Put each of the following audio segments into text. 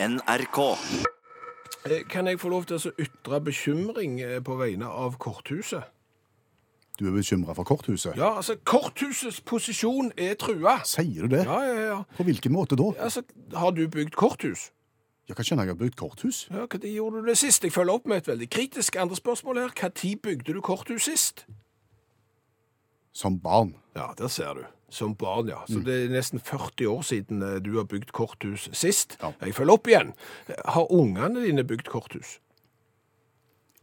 NRK. Eh, Kan jeg få lov til å ytre bekymring eh, på vegne av korthuset? Du er bekymra for korthuset? Ja, altså, korthusets posisjon er trua. Sier du det? Ja, ja, ja. På hvilken måte da? Altså, har du bygd korthus? Jeg kan skjønne jeg har bygd korthus. Ja, Når gjorde du det sist? Jeg følger opp med et veldig kritisk andre spørsmål her. Når bygde du korthus sist? Som barn. Ja, der ser du. Som barn, ja. Så det er nesten 40 år siden eh, du har bygd korthus sist. Ja. Jeg følger opp igjen. Har ungene dine bygd korthus?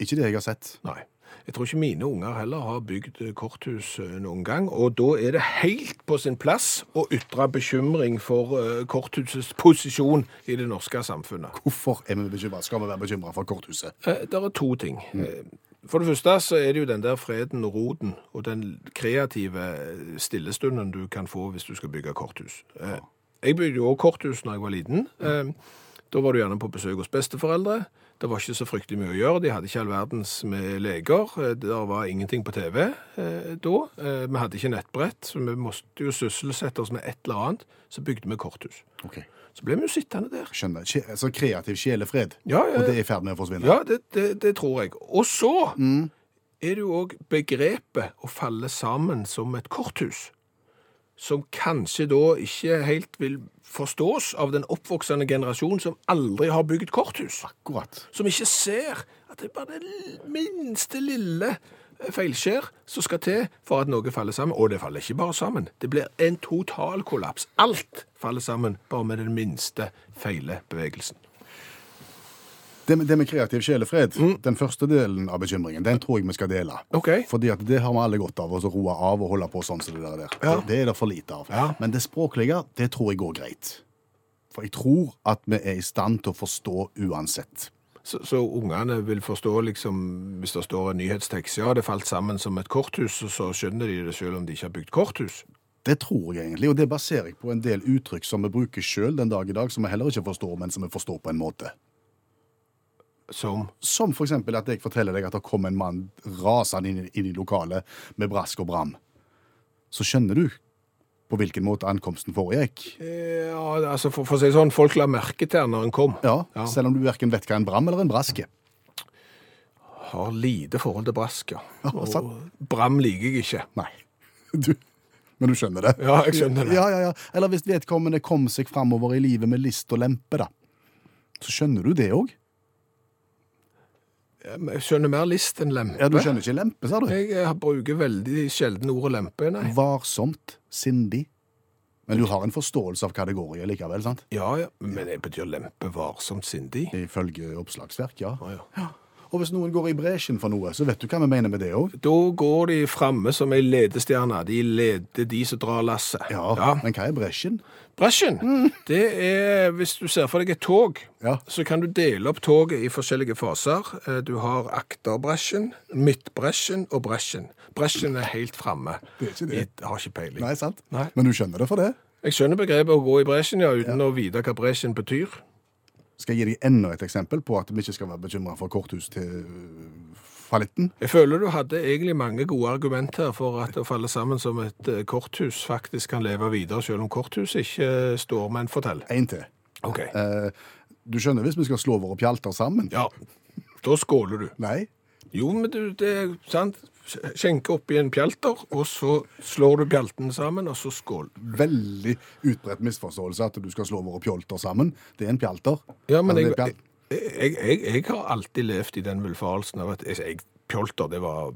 Ikke det jeg har sett. Nei. Jeg tror ikke mine unger heller har bygd eh, korthus eh, noen gang, og da er det helt på sin plass å ytre bekymring for korthusets posisjon i det norske samfunnet. Hvorfor er vi bekymret? skal vi være bekymra for korthuset? Det er to ting. Eh, For det første så er det jo den der freden og roden og den kreative eh, stillestunden du kan få hvis du skal bygge korthus. Ja. Jeg bygde jo også korthus når jeg var liten. Ja. Da var du gjerne på besøk hos besteforeldre. Det var ikke så fryktelig mye å gjøre. De hadde ikke all verdens med leger. Eh, Det var ingenting på TV eh, da. Eh, Vi hadde ikke nettbrett, så vi måtte jo sysselsette oss med et eller annet. Så bygde vi korthus. Ok, Så ble vi jo sittende der. Skjønner. Kje- Altså kreativ sjelefred. Ja, ja. Og det er i ferd med å forsvinne. Ja, det, det, det tror jeg. Og så er det jo òg begrepet å falle sammen som et korthus, som kanskje da ikke helt vil forstås av den oppvoksende generasjon som aldri har bygd korthus. Akkurat. Som ikke ser at det er bare det minste lille feilskjær som skal til for at noe faller sammen. Og det faller ikke bare sammen. Det blir en total kollaps. Alt faller sammen bare med den minste feilebevegelsen. Det med, det med kreativ sjelefred, den første delen av bekymringen, den tror jeg vi skal dele. Okay. Fordi at det har vi alle godt av, å roe av og holde på sånn som det der. der. Ja. Det, det er det for lite av. Ja. Men det språklige, det tror jeg går greit. For jeg tror at vi er i stand til å forstå uansett. Så, så ungene vil forstå, liksom, hvis det står en nyhetstekst, ja, det falt sammen som et korthus, så skjønner de det selv om de ikke har bygd korthus. Det tror jeg egentlig, og det baserer jeg på en del uttrykk som vi bruker sjøl den dag i dag, som vi heller ikke forstår, men som vi forstår på en måte. Som Som for eksempel at jeg forteller deg at det kom en mann rasende inn, inn i lokalet med brask og bram. Så skjønner du på hvilken måte ankomsten foregikk. Ja, altså, for, for å si sånn, folk la merke til han når han kom. Ja, Ja. Selv om du verken vet hva en bram eller en brask er. Har lite forhold til brask, ja. Ja, sant. Bram liker jeg ikke. Nei. Du, men du skjønner det? Ja, jeg skjønner det. Ja, ja, ja. Eller hvis vedkommende kom seg framover i livet med list og lempe, da. Så skjønner du det òg? Jeg skjønner mer list enn lempe. Ja, du skjønner ikke lempe, sa du? Jeg bruker veldig sjelden ordet lempe, nei. Varsomt, sindig. Men du har en forståelse av i likevel, sant? Ja, ja, men det betyr lempe varsomt sindig. Ifølge oppslagsverk, ja. Ja, ja. Og hvis noen går i bresjen for noe, så vet du hva vi mener med det òg. Da går de framme som ei ledestjerne. De leder de som drar lasset. Ja, men hva er bresjen? Bresjen, det er hvis du ser for deg et tog, Ja. så kan du dele opp toget i forskjellige faser. Eh, Du har akterbresjen, midtbresjen og bresjen. Bresjen er helt framme. Det er ikke det. Jeg har ikke peiling. Nei, sant? Nei. Men du skjønner det for det? Jeg skjønner begrepet å gå i bresjen, ja, uten å vite hva bresjen betyr. Skal jeg gi deg enda et eksempel på at vi ikke skal være bekymra for korthus til øh, fallitten? Jeg føler du hadde egentlig mange gode argumenter for at å falle sammen som et eh, korthus faktisk kan leve videre, selv om korthuset ikke står, men fortell. En til. Ok. Eh, du skjønner hvis vi skal slå våre pjalter sammen? Ja, da skåler du. Nei? Jo, men du, det er sant. Skjenke oppi en pjalter, og så slår du pjaltene sammen, og så skål. Veldig utbredt misforståelse at du skal slå våre pjolter sammen. Det er en pjalter. Ja, men jeg, pjalt... jeg, jeg, jeg har alltid levd i den villfarelsen av at pjolter, det var,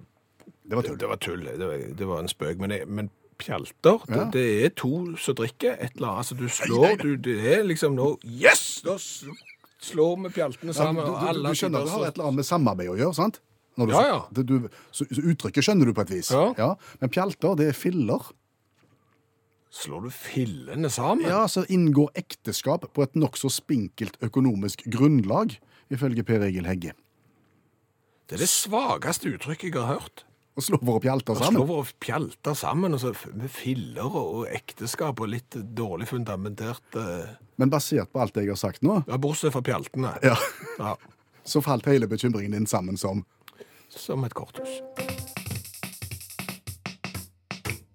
Det var tull. det var tull. Det var, det var en spøk. Men, men pjalter, det, Ja. det er to som drikker et eller annet. Altså, du slår, du, det er liksom nå Yes! Da slår vi pjaltene Ja, sammen. du, du, alle du skjønner det har et eller annet med samarbeid å gjøre, sant? Når du, Ja, ja. Det, du, så, så uttrykket skjønner du på et vis. Ja. Men pjalter, det er filler. Slår du fillene sammen? Ja, så inngår ekteskap på et nokså spinkelt økonomisk grunnlag, ifølge Per Egil Hegge. Det er det svakeste uttrykket jeg har hørt. Å slå våre pjalter Å slå våre pjalter sammen, og så med filler og ekteskap og litt dårlig fundamentert uh... Men basert på alt jeg har sagt nå, Ja, bortsett fra pjaltene. ja, Ja, så falt hele bekymringen din sammen som som et korthus.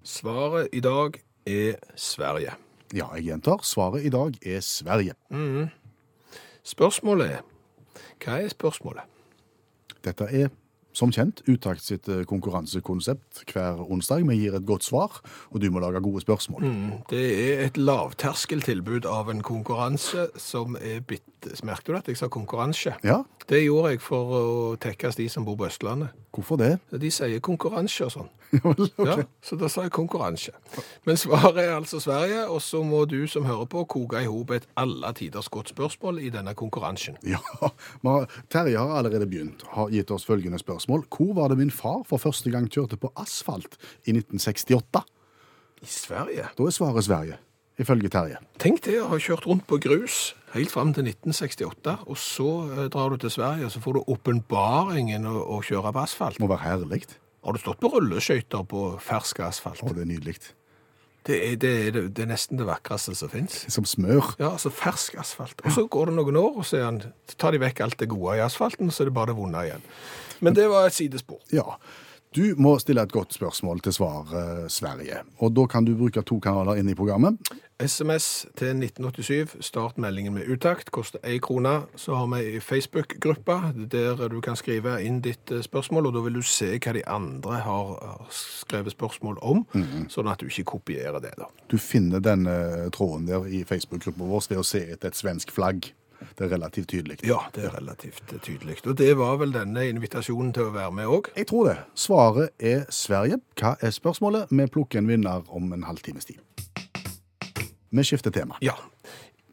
Svaret i dag er Sverige. Ja, jeg gjentar. Svaret i dag er Sverige. Spørsmålet er Hva er spørsmålet? Dette er som kjent Utakt sitt eh, konkurransekonsept hver onsdag. Vi gir et godt svar, og du må lage gode spørsmål. Det er et lavterskeltilbud av en konkurranse som er bitte Merket du at jeg sa konkurranse? Ja, Det gjorde jeg for å tekkes de som bor på Østlandet. hvorfor det? De sier konkurranse og sånn. okay. Ja, så da sa jeg konkurranse. Men svaret er altså Sverige, og så må du som hører på koke i hop et alle tiders godt spørsmål i denne konkurransen. Ja, Terje har allerede begynt, har gitt oss følgende spørsmål. Hvor var det min far for første gang kjørte på asfalt i 1968? I Sverige? Da er svaret Sverige, ifølge Terje. Tenk det å ha kjørt rundt på grus helt fram til 1968, og så eh, drar du til Sverige, og så får du åpenbaringen å, å kjøre på asfalt. Må være herlig. Har du stått på rulleskøyter på fersk asfalt? Å, det er nydelig. Det er, det, er, det er nesten det vakreste som fins. Som smør. Ja, altså fersk asfalt. Og så går det noen år, og så er han, tar de vekk alt det gode i asfalten, så er det bare det vonde igjen. Men det var et sidespor. Ja. Du må stille et godt spørsmål til svar eh, Sverige. Og da kan du bruke to kanaler inn i programmet. SMS til 1987, start meldingen med utakt, koster én krone. Så har vi ei Facebook-gruppe der du kan skrive inn ditt eh, spørsmål, og da vil du se hva de andre har har skrevet spørsmål om, sånn at du ikke kopierer det. da. Du finner denne tråden der i Facebook-gruppa vår ved å se etter et svensk flagg. Det er relativt tydelig. Ja, det er relativt tydelig. Og det var vel denne invitasjonen til å være med òg. Jeg tror det. Svaret er Sverige. Hva er spørsmålet? Vi plukker en vinner om en halvtimes tid. Vi skifter tema. Ja.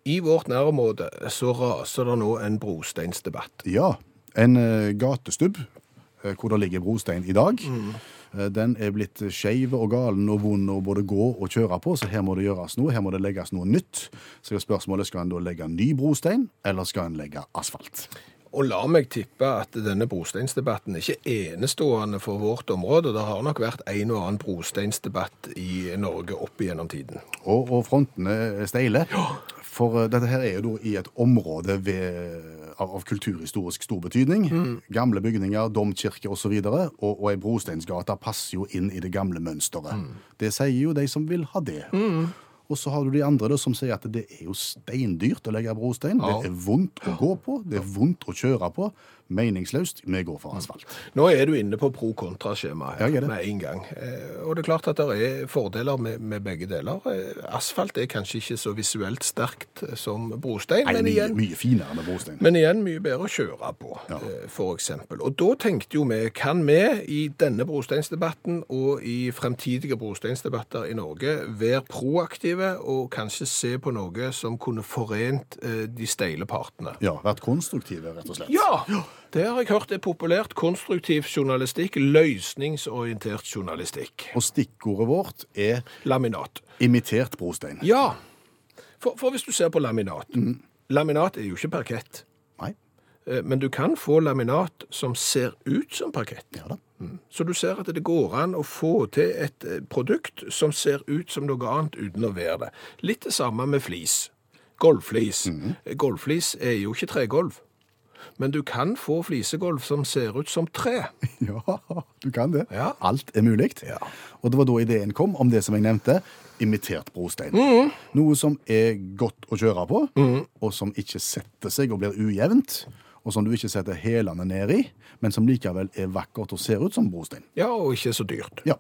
I vårt nærområde så raser det nå en brosteinsdebatt. Ja, en eh, gatestubb hvor det ligger brostein i dag. Mm. Den er blitt skeiv og galen og vond å både gå og kjøre på, så her må det gjøres noe. Her må det legges noe nytt. Så er spørsmålet skal en da legge ny brostein, eller skal en legge asfalt? Og la meg tippe at denne brosteinsdebatten er ikke enestående for vårt område. Det har nok vært en og annen brosteinsdebatt i Norge opp igjennom tiden. Og, og frontene er steile. For eh, dette her er jo da i et område ved, av, av kulturhistorisk stor betydning. Gamle bygninger, domkirke osv. Og, så videre, og, og ei brosteinsgate passer jo inn i det gamle mønsteret. Det sier jo de som vil ha det. Og så har du de andre da, som sier at det er jo steindyrt å legge brostein. Ja. Det er vondt å gå på, det er vondt å kjøre på. Meningsløst. Vi går for asfalt. Nå er du inne på pro-kontra-skjemaet Ja, jeg er det. med en gang. Eh, Og det er klart at det er fordeler med, med begge deler. Eh, Asfalt er kanskje ikke så visuelt sterkt eh, som brostein, Nei, men mye, igjen mye finere med brostein. Men igjen mye bedre å kjøre på, Ja. f.eks. for eksempel. Og da tenkte jo vi, kan vi i denne brosteinsdebatten og i fremtidige brosteinsdebatter i Norge være proaktive og kanskje se på noe som kunne forent eh, de steile partene? Ja, vært konstruktive, rett og slett. Ja! Det har jeg hørt er populært. Konstruktiv journalistikk, løsningsorientert journalistikk. Og stikkordet vårt er Laminat. imitert brostein. Ja, for, for hvis du ser på laminat. Laminat er jo ikke parkett. Nei? Eh, Men du kan få laminat som ser ut som parkett. Ja da. Så du ser at det går an å få til et eh, produkt som ser ut som noe annet uten å være det. Litt det samme med flis. Golfflis. Eh, Golfflis er jo ikke tregolv. Men du kan få flisegolv som ser ut som tre. Ja, du kan det. Ja. Alt er mulig. Ja. Og det var da ideen kom om det som jeg nevnte, imitert brostein. Noe som er godt å kjøre på, og som ikke setter seg og blir ujevnt, og som du ikke setter hælene ned i, men som likevel er vakkert og ser ut som brostein. Ja, og ikke så dyrt. Ja.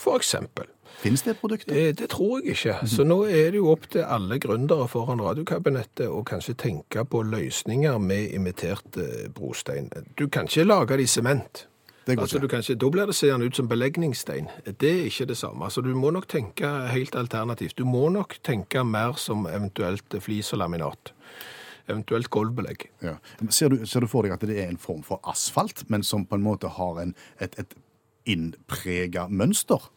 For eksempel. Fins det produkter? Eh, Det tror jeg ikke. Så nå er det jo opp til alle gründere foran radiokabinettet å kanskje tenke på løsninger med imitert eh, brostein. Du kan ikke lage det i sement. Det går Altså, ikke. kan ikke. Da blir det seende ut som belegningsstein. Det er ikke det samme. Altså, du må nok tenke helt alternativt. Du må nok tenke mer som eventuelt flis og laminat. Eventuelt gulvbelegg. Ja. Ser, du, ser du for deg at det er en form for asfalt, men som på en måte har en, et, et innprega mønster?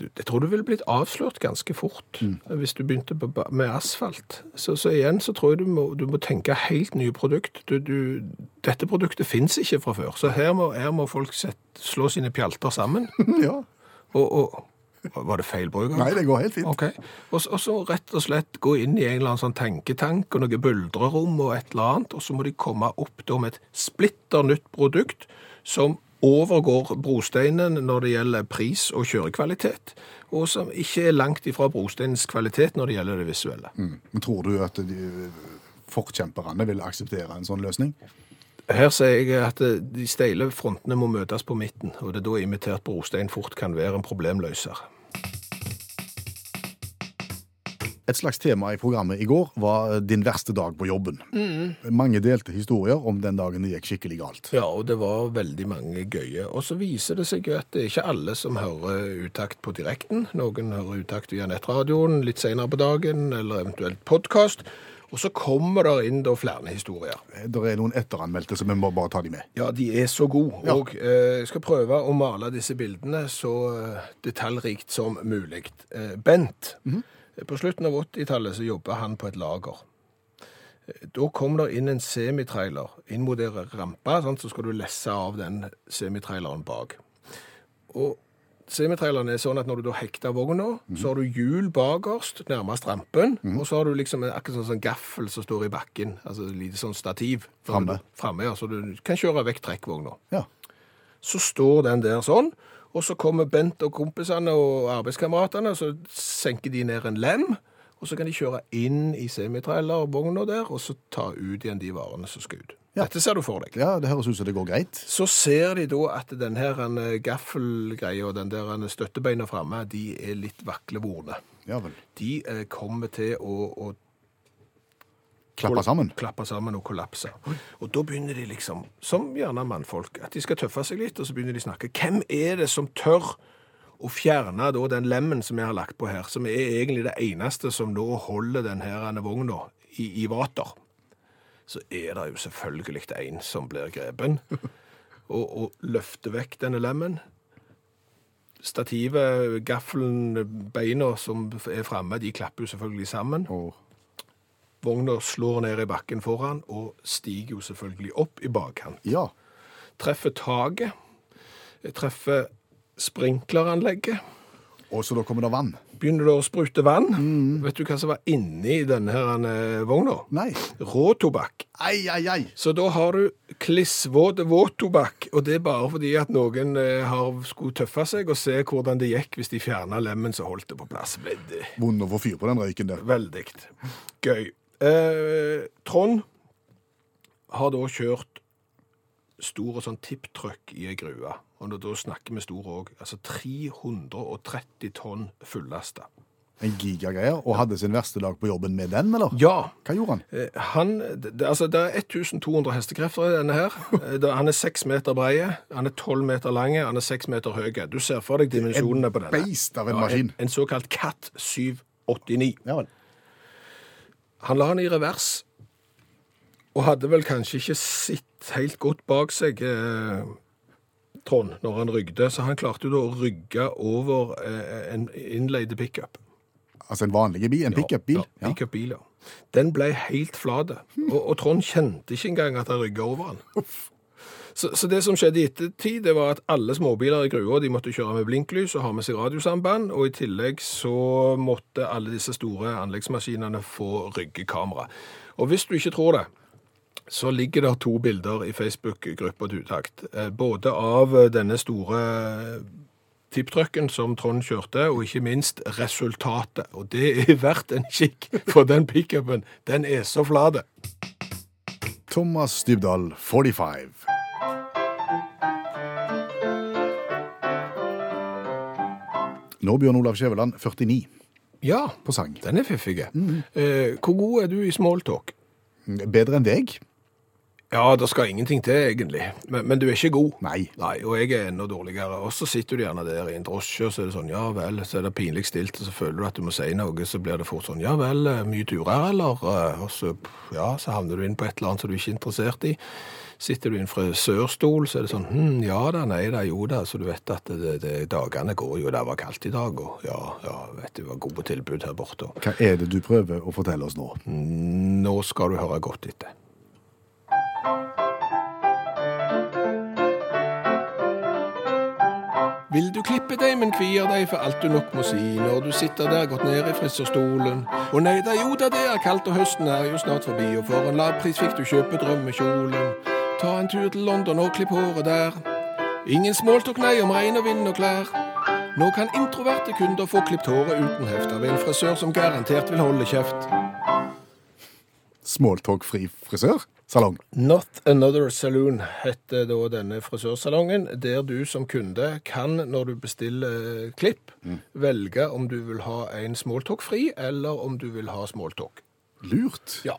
Jeg tror du ville blitt avslørt ganske fort hvis du begynte på, med asfalt. Så, så igjen så tror jeg du må, du må tenke helt nye produkt. Du, du, dette produktet finnes ikke fra før, så her må, her må folk sett, slå sine pjalter sammen. ja. Og, og Var det feil bruk? Nei, det går helt fint. Ok. Og, så- og så rett og slett gå inn i en eller annen sånn tenketank og noe buldrerom og et eller annet, og så må de komme opp da med et splitter nytt produkt som overgår brosteinen når det gjelder pris og kjørekvalitet, og som ikke er langt ifra brosteinens kvalitet når det gjelder det visuelle. Men tror du at de, forkjemperne vil akseptere en sånn løsning. Her sier jeg at eh, de steile frontene må møtes på midten, og det er da imitert brostein fort kan være en problemløser. Et slags tema i programmet i går var din verste dag på jobben. Mange delte historier om den dagen det gikk skikkelig galt. Ja, og det var veldig mange gøye. Og så viser det seg jo at det er ikke alle som hører utakt på direkten. Noen hører utakt via nettradioen litt senere på dagen, eller eventuelt podkast. Og så kommer det inn da flere historier. Det er noen etteranmeldte, så vi må bare ta de med. Ja, de er så gode. Ja. Og eh, jeg skal prøve å male disse bildene så eh, detaljrikt som mulig. Eh, Bent, Mhm. På slutten av 80-tallet så jobba han på et lager. Da kom det inn en semitrailer inn mot der rampa, sånn, så skal du lesse av den semitraileren bak. Og semitraileren er sånn at når du da hekter vogna, mm. så har du hjul bakerst, nærmest rampen, og så har du liksom en, akkurat sånn, sånn gaffel som står i bakken, altså et lite sånn stativ. Framme. Framme, ja, så du kan kjøre vekk trekkvogna. Ja. Så står den der sånn, og så kommer Bent og kompisene og arbeidskameratene, så senker de ned en lem, og så kan de kjøre inn i semitrailer og vogna der, og så ta ut igjen de varene som skal ut. Ja. Dette ser du for deg. ja, det høres ut som det går greit. Så ser de da at den her eh, gaffelgreia og den der støttebeina framme, de er litt vaklevorne. Ja vel. De eh, kommer til å, å Klappa sammen. klappe sammen og kollapse. Og da begynner de liksom, som gjerne mannfolk, at de skal tøffe seg litt, og så begynner de å snakke. Hvem er det som tør å fjerne da den lemmen som jeg har lagt på her, som er egentlig det eneste som nå holder den her vogna i, i vater? Så er det jo selvfølgelig en som blir grepen, og, og løfter vekk denne lemmen. Stativet, gaffelen, beina som er framme, de klapper jo selvfølgelig sammen. Og Vogna slår ned i bakken foran og stiger jo selvfølgelig opp i bakkant. ja. Treffer taket, treffer sprinkleranlegget. Og så da kommer det vann. Begynner det å sprute vann. Vet du hva som var inni denne her eh, vogna? Nei. Råtobakk. Ai, ai, ai. Så da har du klissvåt våttobakk, og det er bare fordi at noen eh, har skulle tøffe seg og se hvordan det gikk hvis de fjerna lemmen som holdt det på plass. Vond å få fyr på den røyken der. veldig gøy. Eh, Trond har da kjørt stor og sånn tipptrøkk i ei grue. Og da snakker vi stor òg. Altså 330 tonn fullasta. En gigagreie. Og hadde sin verste dag på jobben med den, eller? Ja. Hva gjorde han? eh, Han, det, altså, det er 1200 hestekrefter i denne her. Eh, det- Han er seks meter breie, han er tolv meter lange, han er seks meter høy. Du ser for deg dimensjonene på denne. En beist av en Ja, maskin. En, en såkalt Cat 789. Ja vel. Han la han i revers, og hadde vel kanskje ikke sett helt godt bak seg, eh, Trond, når han rygde, så han klarte jo da å rygge over eh, en innleide pickup. Altså en vanlig bil? En pickupbil? Ja, pick-up-bil, ja. Den ble helt flat, og, og Trond kjente ikke engang at han rygget over han. Så, så det som skjedde i ettertid, det var at alle småbiler i grua de måtte kjøre med blinklys og ha med seg radiosamband, og i tillegg så måtte alle disse store anleggsmaskinene få ryggekamera. Og hvis du ikke tror det, så ligger det to bilder i Facebook-gruppa til Utakt. eh, Både av eh, denne store tipptrucken som Trond kjørte, og ikke minst resultatet. Og det er verdt en kikk, for den pickupen, den er så flat. Thomas Dybdahl, 45. Nå Bjørn Olav Skjæveland, 49, Ja, på sang. den er fiffig. Eh, hvor god er du i smalltalk? Bedre enn deg? Ja, det skal ingenting til, egentlig. Men, men du er ikke god. Nei. Nei, og jeg er enda dårligere. Og så sitter du gjerne der i en drosje, og så er det sånn, ja vel, så er det pinlig stilt, og så føler du at du må si noe, så blir det fort sånn, ja vel, eh, mye turer, eller? Eh, Og så, ja, så havner du inn på et eller annet som du er ikke er interessert i. Sitter du i en frisørstol, så er det sånn, hm, ja da, nei da, jo da, så du vet at det, det, dagene går jo, det var kaldt i dag, og ja, ja, vet du, det var gode tilbud her borte. og Hva er det du prøver å fortelle oss nå? Nå skal du høre godt etter. Vil du klippe deg, men kvier deg for alt du nok må si når du sitter der gått ned i frisørstolen? Å nei da, jo da, det er kaldt, og høsten er jo snart forbi, og for en lav pris fikk du kjøpe drømmekjolen. Ta en tur til London og klipp håret der. Ingen smalltalk, nei, om regn og vind og klær. Nå kan introverte kunder få klippet håret uten heft av en frisør som garantert vil holde kjeft. smalltalk-fri frisørsalong. Not Another Saloon heter da denne frisørsalongen, der du som kunde kan, når du bestiller klipp, klipp, velge om du vil ha en smalltalk-fri, eller om du vil ha smalltalk. Lurt. Ja.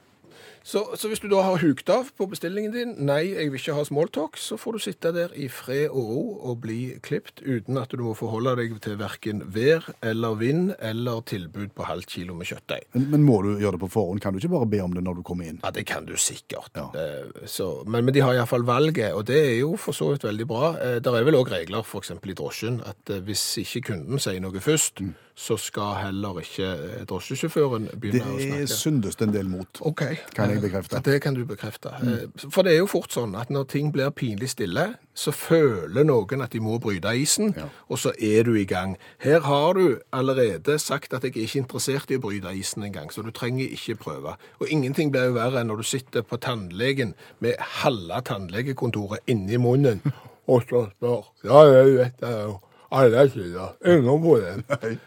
Så, så hvis du da har hukt av på bestillingen din, nei, jeg vil ikke ha smalltalk, så får du sitte der i fred og ro og bli klipt uten at du må forholde deg til hverken vær eller vind eller tilbud på halvt kilo med kjøttdeig. Men, men må du gjøre det på forhånd? Kan du ikke bare be om det når du kommer inn? Ja, det kan du sikkert. Ja. Eh, Så, men, men de har iallfall valget, og det er jo for så vidt veldig bra. Eh, Det er vel òg regler f.eks. i drosjen at eh, hvis ikke kunden sier noe først, så skal heller ikke eh, drosjesjåføren Det begynne å er Det syndes en del mot. okay. Kan jeg Eh, bekrefte. Det kan du bekrefte. Mm. For det er jo fort sånn at når ting blir pinlig stille, så føler noen at de må bryte isen, Ja. og så er du i gang. Her har du allerede sagt at jeg er ikke interessert i å bryte isen engang, så du trenger ikke prøve. Og ingenting blir jo verre enn når du sitter på tannlegen med halve tannlegekontoret inni munnen, og så spør Ja, jeg vet det jo. Alle sider. Ingen problem.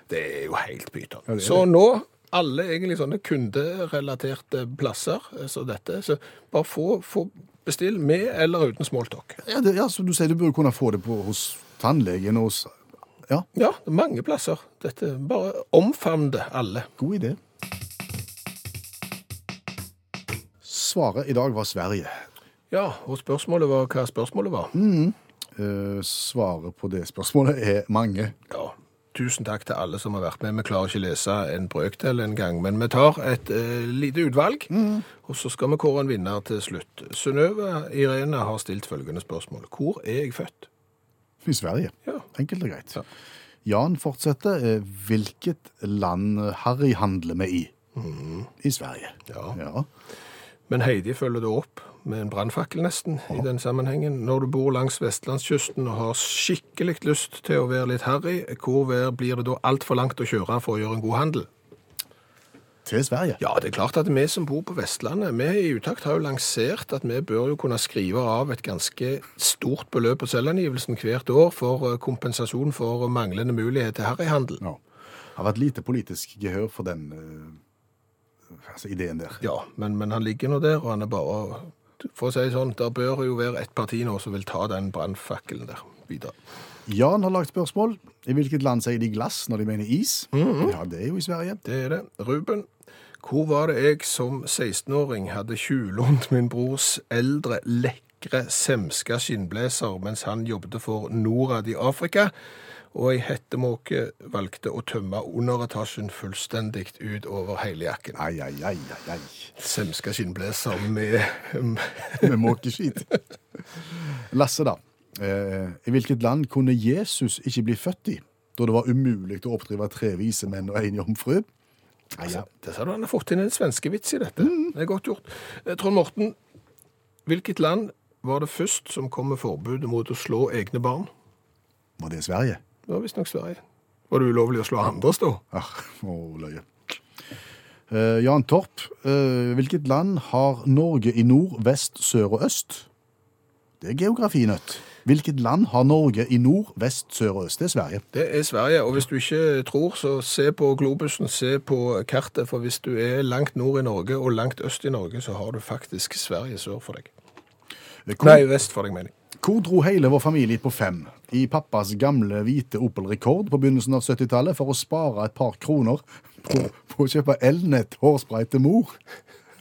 Det er jo helt pyton. er Så nå alle egentlig sånne kunderelaterte plasser, eh, så dette, så bare få, få bestill med eller uten smalltalk. Ja, det, ja, som du sier, du burde kunne få det på, hos tannlegen og hos Ja, Ja, det mange plasser. Dette bare omfavn det alle. god idé. Svaret i dag var Sverige. Ja, og spørsmålet var hva spørsmålet var. Eh, svaret på det spørsmålet er mange. Ja, tusen takk til alle som har vært med. Vi klarer ikke lese en brøkdel en gang, men vi tar et uh, lite utvalg, og så skal vi kåre en vinner til slutt. Synnøve Irene har stilt følgende spørsmål. Hvor er jeg født? I Sverige. Ja. Enkelt og greit. Ja. Jan fortsetter. eh, Hvilket land Harry handler vi i? I Sverige. Ja. Ja. Men Heidi følger det opp med en brannfakkel nesten i den sammenhengen. Når du bor langs vestlandskysten og har skikkelig lyst til å være litt harry, hvor blir det da altfor langt å kjøre for å gjøre en god handel? Til Sverige. Ja, det er klart at vi som bor på Vestlandet, vi i Utakt har jo lansert at vi bør jo kunne skrive av et ganske stort beløp på selvangivelsen hvert år for eh, kompensasjon for manglende mulighet til harryhandel. Ja. Det har vært lite politisk gehør for den eh, altså ideen der. Ja, men, men han ligger nå der, og han er bare For å si det sånn, der bør jo være et parti nå som vil ta den brannfakkelen der videre. Jan har lagt spørsmål. I hvilket land sier de glass når de mener is? Ja, det er jo i Sverige. Det er det. Ruben, hvor var det jeg som 16-åring hadde tjuvlånt min brors eldre, lekre, semska skinnblazer mens han jobbet for Norad i Afrika, og ei hettemåke valgte å tømme underetasjen fullstendig ut over hele jakken. Ai, ai, ai, ai, ai. Semska med Med måkeskit. Lasse, da. Eh, I hvilket land kunne Jesus ikke bli født i, da det var umulig å oppdrive tre vise menn og en jomfru? Nei, ja. Det sa du, han har fått inn en svenskevits i dette. Det er godt gjort. Eh, Trond Morten, hvilket land var det først som kom med forbudet mot å slå egne barn? Var det Sverige? Det var visstnok Sverige. Var det ulovlig å slå andres da? Ah, å, løye. Uh, Jan Torp, uh, hvilket land har Norge i nord, vest, sør og øst? Det er geografinøtt. Hvilket land har Norge i nord, vest, sør og øst? Det er Sverige. Det er Sverige, og hvis du ikke tror, så se på globusen, se på kartet, for hvis du er langt nord i Norge og langt øst i Norge, så har du faktisk Sverige sør for deg. Kom... Nei, vest for deg, mener jeg. Hvor dro hele vår familie på fem? I pappas gamle hvite Opel Rekord på begynnelsen av 70-tallet for å spare et par kroner på, på å kjøpe elnett hårspray til mor.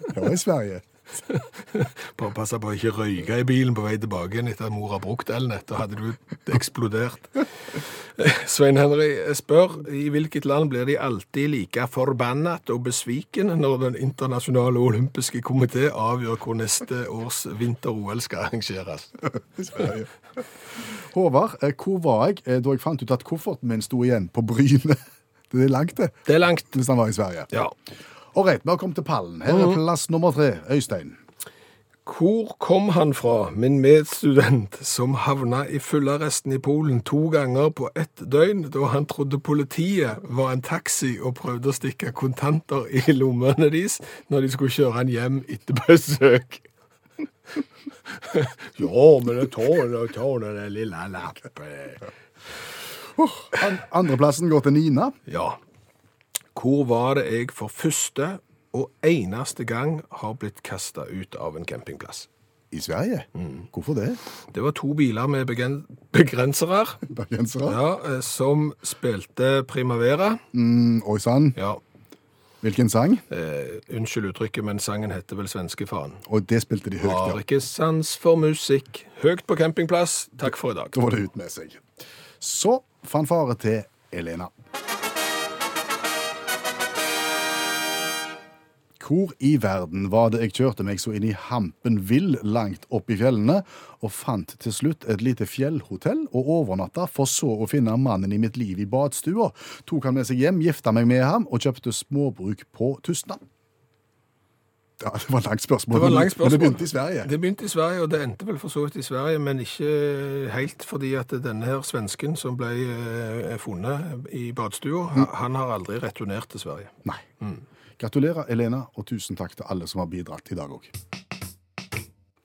Det var i Sverige. Bare passe på å ikke røyke i bilen på vei tilbake igjen etter at mor har brukt elnett, da hadde du eksplodert. Svein Henry spør, i hvilket land blir de alltid like forbannet og besviken når den internasjonale olympiske komité avgjør hvor neste års vinter-OL skal arrangeres? Håvard, eh, hvor var jeg eh, da jeg fant ut at kofferten min sto igjen på Bryne? Det er langt, det, Det er langt. hvis han var i Sverige. Ja. Ålreit, vi har kommet til pallen. Her er plass nummer tre. Øystein. Hvor kom han fra, min medstudent, som havna i fullarresten i Polen to ganger på ett døgn, da han trodde politiet var en taxi og prøvde å stikke kontanter i lommene deres når de skulle kjøre han hjem etter besøk? ja, men jeg tar, den lille lappen. An Andreplassen går til Nina. Ja. Hvor var det jeg for første, og eneste gang har blitt kasta ut av en campingplass. I Sverige? Hvorfor det? Det var to biler med begren begrensere begrensere? ja, eh, som spilte Primavera. Mm, Oi sann. Ja, Hvilken sang? eh, unnskyld uttrykket, men sangen heter vel Svenske faen. Og det spilte de høyt, ja. Har ikke sans for musikk. Høyt på campingplass. Takk for i dag. Da var det ut med seg. Så fanfare til Elena. Hvor i verden var det jeg kjørte meg så inn i hampen vill langt opp i fjellene, og fant til slutt et lite fjellhotell og overnatta, for så å finne mannen i mitt liv i badstua. Tok han med seg hjem, gifta meg med ham og kjøpte småbruk på Tustna. Ja, det var et langt spørsmål, Det var langt men spørsmål. det begynte i Sverige. Det begynte i Sverige, og det endte vel for så vidt i Sverige, men ikke helt fordi at denne her svensken som ble eh, funnet i badstua, Mm. han har aldri returnert til Sverige. Nei. Gratulerer, Elena, og tusen takk til alle som har bidratt i dag òg.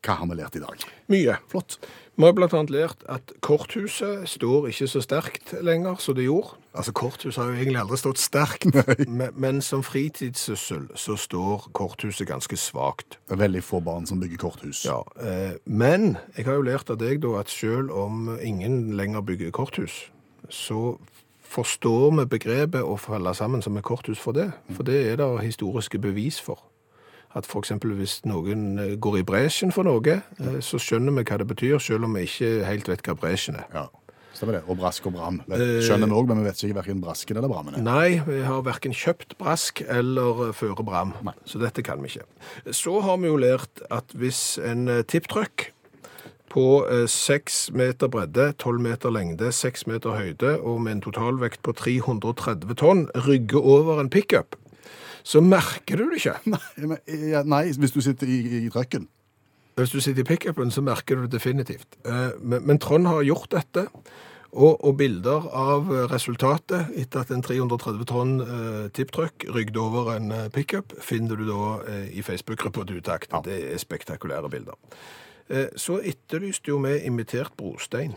Hva har vi lært i dag? Mye. Flott. Vi har annet lært at korthuset står ikke så sterkt lenger som det gjorde. Altså, korthuset har jo egentlig aldri stått sterkt, men, men som fritidssyssel så står korthuset ganske svagt. Det er veldig få barn som bygger korthus. Ja, eh, men jeg har jo lært av deg da at selv om ingen lenger bygger korthus, så forstår vi begrepet å falle sammen som et korthus for det. For det er det historiske bevis for. At eksempel hvis noen eh, går i bresjen for noe, eh, så skjønner vi hva det betyr, selv om vi ikke helt vet hva bresjen er. Ja, Stemmer det. Og brask og bram. Vet- Skjønner vi òg, men vi vet ikke verken brasken eller brammen. Nei, vi har hverken kjøpt brask eller fører føre bram, Nei. så dette kan vi ikke. Så har vi jo lært at hvis en eh, tipptrøkk på eh, 6 meter bredde, 12 meter lengde, 6 meter høyde og med en totalvekt på 330 tonn rygger over en pickup, så merker du det ikke. Nei, men, ja, nei, hvis du sitter i, i trucken. Hvis du sitter i pickupen, så merker du det definitivt. Eh, Men, men Trond har gjort dette, og, og bilder av resultatet etter at en 330 tonn eh, tipptrøkk rygde over en eh, pickup, finner du da eh, i Facebook-gruppa til Utakt. Det er spektakulære bilder. Eh, så etterlyste jo vi imitert brostein.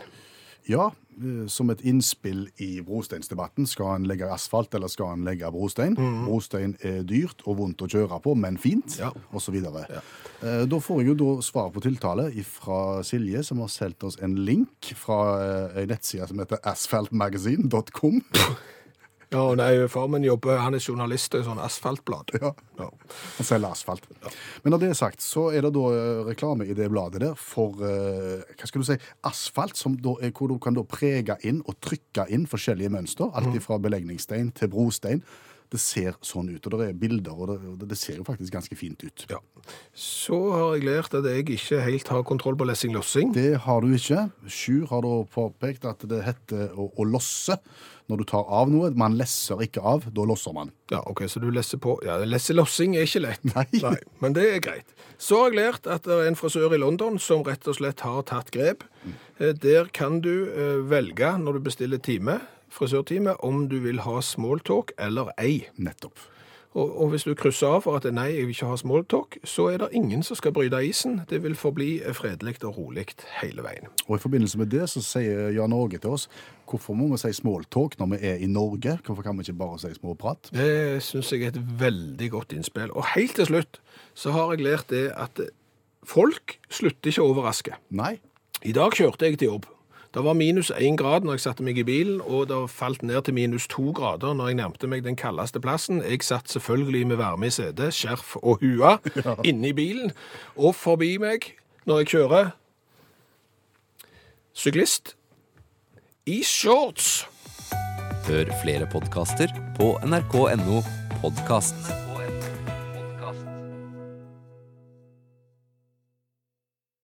Ja, eh, som et innspill i brosteinsdebatten. Skal en legge asfalt, eller skal en legge brostein? Brostein er dyrt og vondt å kjøre på, men fint, Ja. så videre. Eh, Da får jeg jo da svar på tiltale fra Silje, som har sendt oss en link fra ei nettside som heter asphaltmagazine.com. Ja, nei, far min jobber, han er journalist i sånn asfaltblad. Ja. Ja. Han selger asfalt. Men når det er sagt, så er det da eh, reklame i det bladet der for eh, hva skal du si, asfalt, som da er, hvor du kan da prege inn og trykke inn forskjellige mønster. Alt fra belegningsstein til brostein. Det ser sånn ut, og det er bilder, og det, det ser jo faktisk ganske fint ut. Ja. Så har jeg lært at jeg ikke helt har kontroll på lessing-lossing. Det har du ikke. Sjur har da påpekt at det heter å, å losse når du tar av noe. Man lesser ikke av, da losser man. Ja, ok, så du lesser på. Ja, lesselossing er ikke lett. Nei. Nei. Men det er greit. Så har jeg lært at det er en frisør i London som rett og slett har tatt grep. Mm. Der kan du eh, velge når du bestiller time, frisørtime, om du vil ha smalltalk eller ei. Nettopp. Og, og hvis du krysser av for at nei, jeg vil ikke ha smalltalk, så er det ingen som skal bryte isen. Det vil forbli fredelig og rolig hele veien. Og i forbindelse med det så sier Jan Åge til oss hvorfor må vi si smalltalk når vi er i Norge? Hvorfor kan vi ikke bare si småprat? Det syns jeg er et veldig godt innspill. Og helt til slutt så har jeg lært det at folk slutter ikke å overraske. Nei. I dag kjørte jeg til jobb. Det var minus én grad når jeg satte meg i bilen, og det falt ned til minus to grader når jeg nærmte meg den kaldeste plassen. Jeg satt selvfølgelig med varme i setet, skjerf og hua inne i bilen, og forbi meg når jeg kjører syklist i shorts. Hør flere podkaster på nrk.no podkast.